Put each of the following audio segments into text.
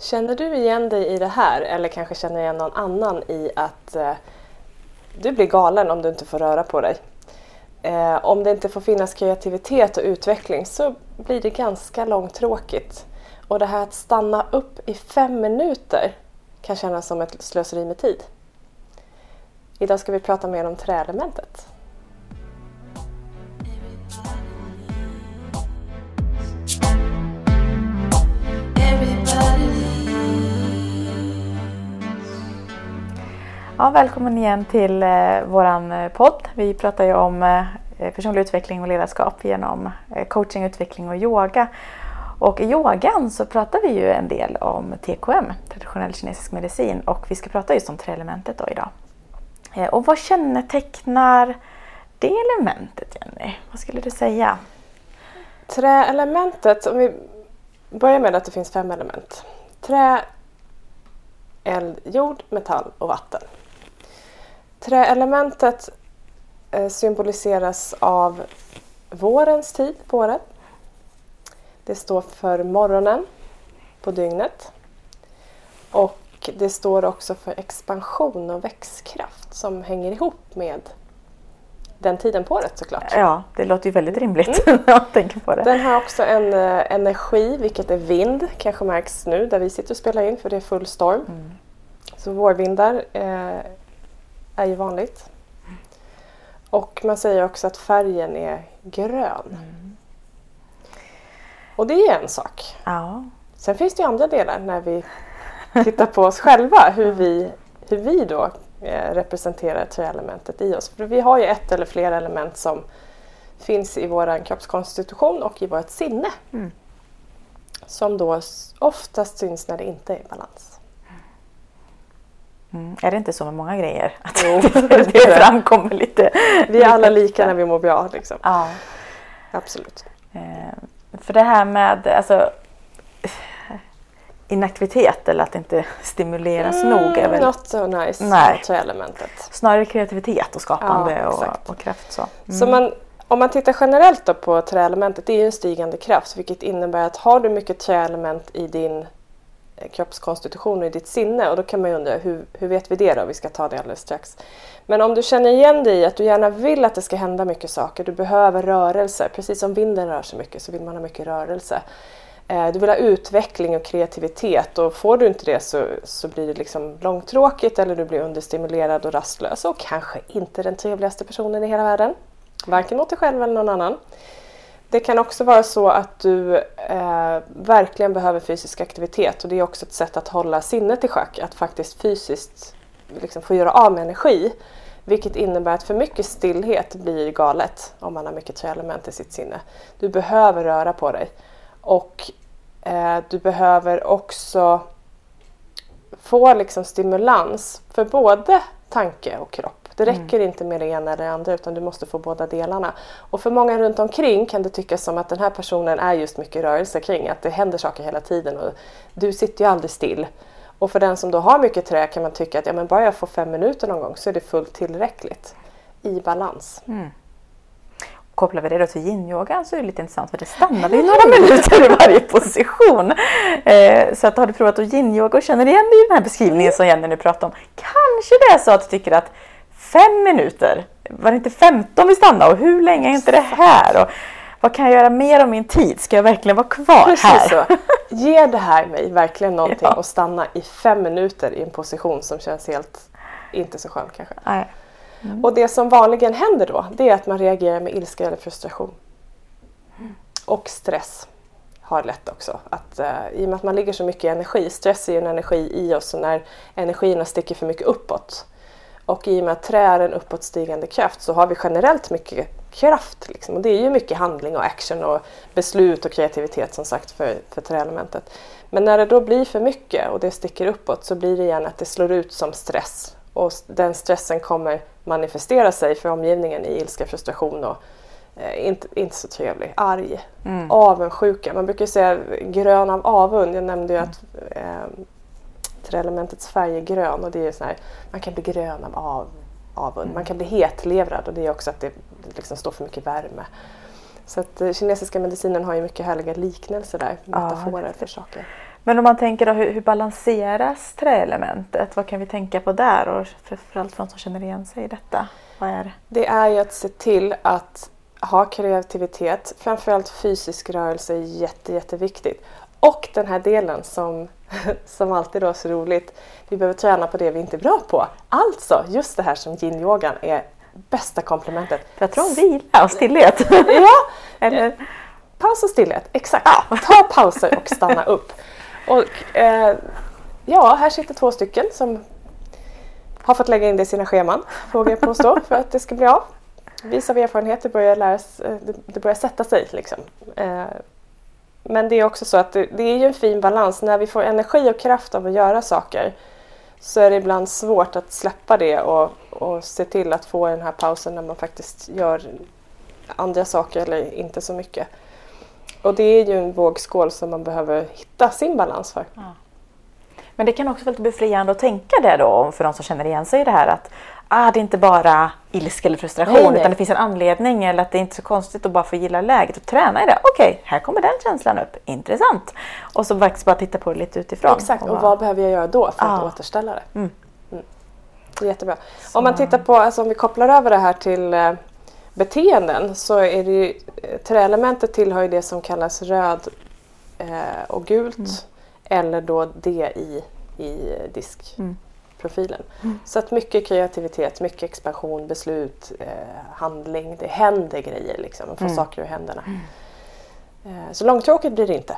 Känner du igen dig i det här eller kanske känner igen någon annan i att eh, du blir galen om du inte får röra på dig? Eh, om det inte får finnas kreativitet och utveckling så blir det ganska långtråkigt. Och det här att stanna upp i fem minuter kan kännas som ett slöseri med tid. Idag ska vi prata mer om träelementet. Ja, välkommen igen till eh, våran eh, podd. Vi pratar ju om eh, eh, personlig utveckling och ledarskap genom eh, coaching, utveckling och yoga. Och i yogan så pratar vi ju en del om TKM, traditionell kinesisk medicin, och vi ska prata just om träelementet idag. Eh, och vad kännetecknar det elementet, Jenny? Vad skulle du säga? Träelementet, om vi börjar med att det finns fem element. Trä, eld, jord, metall och vatten. Träelementet eh, symboliseras av vårens tid på året. Det står för morgonen på dygnet. Och det står också för expansion och växtkraft som hänger ihop med den tiden på året såklart. Ja, det låter ju väldigt rimligt när jag tänker på det. Den har också en eh, energi, vilket är vind, kanske märks nu där vi sitter och spelar in för det är full storm. Mm. Så vårvindar eh, är ju vanligt. Och man säger också att färgen är grön. Och det är en sak. Ja, Sen finns det ju andra delar när vi tittar på oss själva, hur vi, hur vi då eh, representerar träelementet i oss. För vi har ju ett eller flera element som finns i vår kroppskonstitution och i vårt sinne. Mm. Som då oftast syns när det inte är i balans. Mm. är det inte så med många grejer? Att Jo, det, det framkommer lite. Vi är alla lika när vi mår bra. Liksom. Ja. Absolut. Eh, För det här med alltså, inaktivitet eller att inte stimuleras nog är väl Not so nice Nej. med träelementet. snarare kreativitet och skapande Ja, och, och kraft. Så. Mm. Så man, om man tittar generellt då på träelementet, det är ju en stigande kraft vilket innebär att har du mycket träelement i din Eh, kroppskonstitution och i ditt sinne och då kan man ju undra hur, hur vet vi det då? Vi ska ta det alldeles strax. Men om du känner igen dig i att du gärna vill att det ska hända mycket saker, du behöver rörelse, precis som vinden rör sig mycket så vill man ha mycket rörelse. Eh, du vill ha utveckling och kreativitet och får du inte det så, så blir det liksom långtråkigt eller du blir understimulerad och rastlös och kanske inte den trevligaste personen i hela världen. Varken mot dig själv eller någon annan. Det kan också vara så att du eh, verkligen behöver fysisk aktivitet och det är också ett sätt att hålla sinnet i schack, att faktiskt fysiskt liksom få göra av med energi. Vilket innebär att för mycket stillhet blir galet om man har mycket träelement i sitt sinne. Du behöver röra på dig. Och eh, du behöver också få liksom stimulans för både tanke och kropp. Det räcker inte med det ena eller det andra utan du måste få båda delarna. Och för många runt omkring kan det tyckas som att den här personen är just mycket rörelse kring, att det händer saker hela tiden och du sitter ju aldrig still. Och för den som då har mycket trä kan man tycka att ja, men bara jag får fem minuter någon gång så är det fullt tillräckligt. I balans. Kopplar vi det då till yin-yogan så är det lite intressant för det stannar vid några minuter i varje position. Eh, så att har du provat att yin-yoga och känner igen dig i den här beskrivningen som Jenny nu pratar om. Kanske det är så att du tycker att fem minuter, var det inte 15 vi stannade och hur länge är inte det här? Och vad kan jag göra mer av min tid? Ska jag verkligen vara kvar Precis här? så. Ger det här mig verkligen någonting Ja. att stanna i fem minuter i en position som känns helt inte så skön kanske. Nej. Och det som vanligen händer då, det är att man reagerar med ilska eller frustration. Och stress har lätt också. Att, eh, I och med att man ligger så mycket i energi, stress är ju en energi i oss och när energierna sticker för mycket uppåt. Och i och med att trä är en uppåtstigande kraft så har vi generellt mycket kraft. Liksom. Och det är ju mycket handling och action och beslut och kreativitet som sagt för, för träelementet. Men när det då blir för mycket och det sticker uppåt så blir det igen att det slår ut som stress. Och den stressen kommer manifestera sig för omgivningen i ilska, frustration och eh, inte, inte så trevlig, arg, avundsjuka. Man brukar säga grön av avund. Jag nämnde ju att eh, träelementets färg är grön och det är så här, man kan bli grön av av, avund. Man kan bli hetlevrad och det är också att det liksom står för mycket värme. Så att eh, kinesiska medicinen har ju mycket härliga liknelser där, metaforer för saker. Men om man tänker då, hur, hur balanseras träelementet? Vad kan vi tänka på där? Och framförallt för de som känner igen sig i detta. Vad är det? Det är ju att se till att ha kreativitet, framförallt fysisk rörelse är jätte, jätteviktigt. Och den här delen som, som alltid är så roligt, vi behöver träna på det vi inte är bra på. Alltså just det här som yin-yogan är bästa komplementet. Jag tror om vila och stillhet. ja, Eller? paus och stillhet, exakt. Ja. Ta pauser och stanna upp. Och eh, ja, här sitter två stycken som har fått lägga in det i sina scheman, vågar jag påstå, för att det ska bli av. Vis av erfarenhet, det börjar, läras, eh, det börjar sätta sig. Liksom. Eh, men det är också så att det, det, är ju en fin balans. När vi får energi och kraft av att göra saker så är det ibland svårt att släppa det och, och se till att få den här pausen när man faktiskt gör andra saker eller inte så mycket. Och det är ju en vågskål som man behöver hitta sin balans för. Ja. Men det kan också vara lite befriande att tänka det då för de som känner igen sig i det här att ah, det är inte bara ilska eller frustration nej, nej. utan det finns en anledning eller att det är inte är så konstigt att bara få gilla läget och träna i det. Okej, okay, här kommer den känslan upp. Intressant. Och så faktiskt bara titta på det lite utifrån. Exakt, och, och vad behöver jag göra då för att ah. återställa det? Mm. Mm. Det är jättebra. Så. Om man tittar på, alltså om vi kopplar över det här till eh, beteenden så är det ju, eh, träelementet tillhör ju det som kallas röd eh, och gult mm. eller då det i, i diskprofilen. Mm. mm. Så att mycket kreativitet, mycket expansion, beslut, eh, handling. Det händer grejer liksom. Man får mm. saker ur händerna. Mm. Eh, så långtråkigt blir det inte.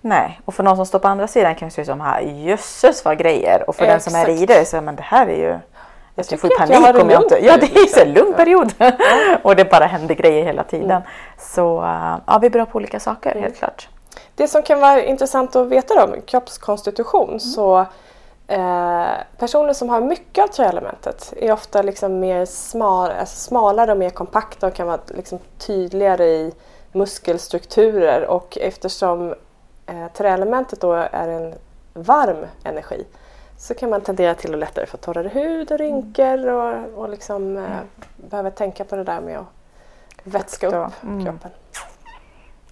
Nej, och för någon som står på andra sidan kan det se ut som här, jösses vad grejer. Och för Exakt. den som är i det så men det här är ju jag, jag får panik jag om jag inte... Ja, det är en lugn period. och det bara händer grejer hela tiden. Mm. Så uh, ja, vi är bra på olika saker mm. helt klart. Det som kan vara intressant att veta om kroppskonstitution mm. så eh, personer som har mycket av träelementet är ofta liksom mer smal, alltså smalare och mer kompakta och kan vara liksom tydligare i muskelstrukturer och eftersom eh, träelementet då är en varm energi så kan man tendera till att lättare få torrare hud och rynkor och, och liksom, eh, mm. behöver tänka på det där med att vätska upp mm. kroppen.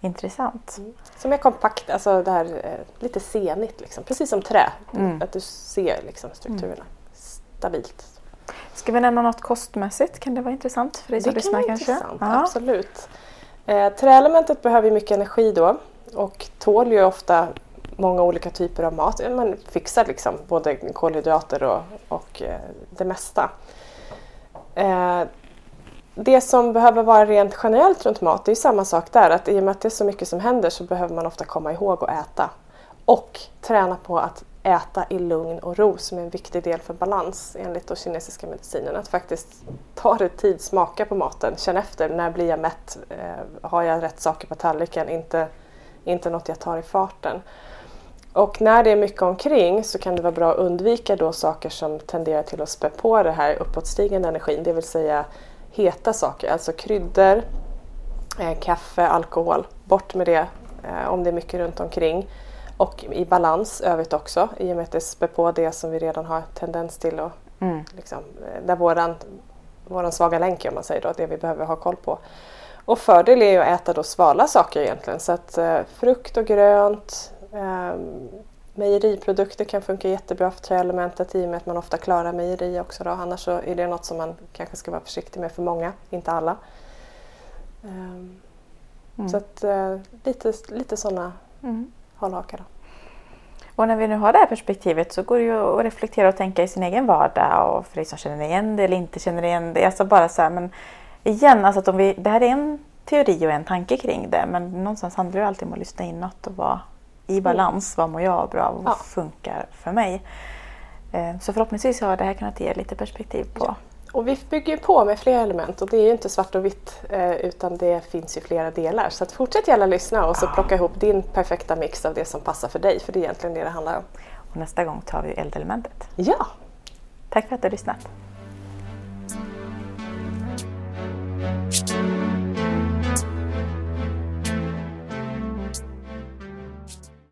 Intressant. Mm. Som är kompakt, alltså det här eh, lite senigt, liksom. precis som trä. Mm. Att du ser liksom, strukturerna mm. stabilt. Ska vi nämna något kostmässigt? Kan det vara intressant för dig som lyssnar Det kan vara intressant, absolut. Eh, träelementet behöver mycket energi då och tål ju ofta många olika typer av mat. Man fixar liksom både kolhydrater och, och eh, det mesta. Eh, det som behöver vara rent generellt runt mat, det är samma sak där. Att I och med att det är så mycket som händer så behöver man ofta komma ihåg att äta. Och träna på att äta i lugn och ro som är en viktig del för balans enligt den kinesiska medicinen. Att faktiskt ta det tid, smaka på maten, känna efter. När blir jag mätt? Eh, har jag rätt saker på tallriken? Inte, inte något jag tar i farten. Och när det är mycket omkring så kan det vara bra att undvika då saker som tenderar till att spä på det här uppåtstigande energin, det vill säga heta saker, alltså kryddor, eh, kaffe, alkohol. Bort med det eh, om det är mycket runt omkring. Och i balans övrigt också i och med att det spär på det som vi redan har tendens till att mm. liksom, eh, där våran, våran svaga länk om man säger då, det vi behöver ha koll på. Och fördel är ju att äta då svala saker egentligen så att eh, frukt och grönt, Um, mejeriprodukter kan funka jättebra för träelementet i och med att man ofta klarar mejeri också. Då. Annars så är det något som man kanske ska vara försiktig med för många, inte alla. Um, mm. Så att, uh, lite, lite sådana mm. hållhakar. Och när vi nu har det här perspektivet så går det ju att reflektera och tänka i sin egen vardag och för dig som känner igen det eller inte känner igen det. Alltså bara så här, men igen, alltså att om vi, det här är en teori och en tanke kring det men någonstans handlar det alltid om att lyssna inåt och vara i balans. Vad mår jag bra Vad ja. funkar för mig? Eh, så förhoppningsvis har det här kunnat ge lite perspektiv på. Ja. Och vi bygger på med flera element och det är ju inte svart och vitt eh, utan det finns ju flera delar. Så att fortsätt gärna lyssna och så plocka ihop din perfekta mix av det som passar för dig för det är egentligen det det handlar om. Och nästa gång tar vi eldelementet. Ja! Tack för att du har lyssnat.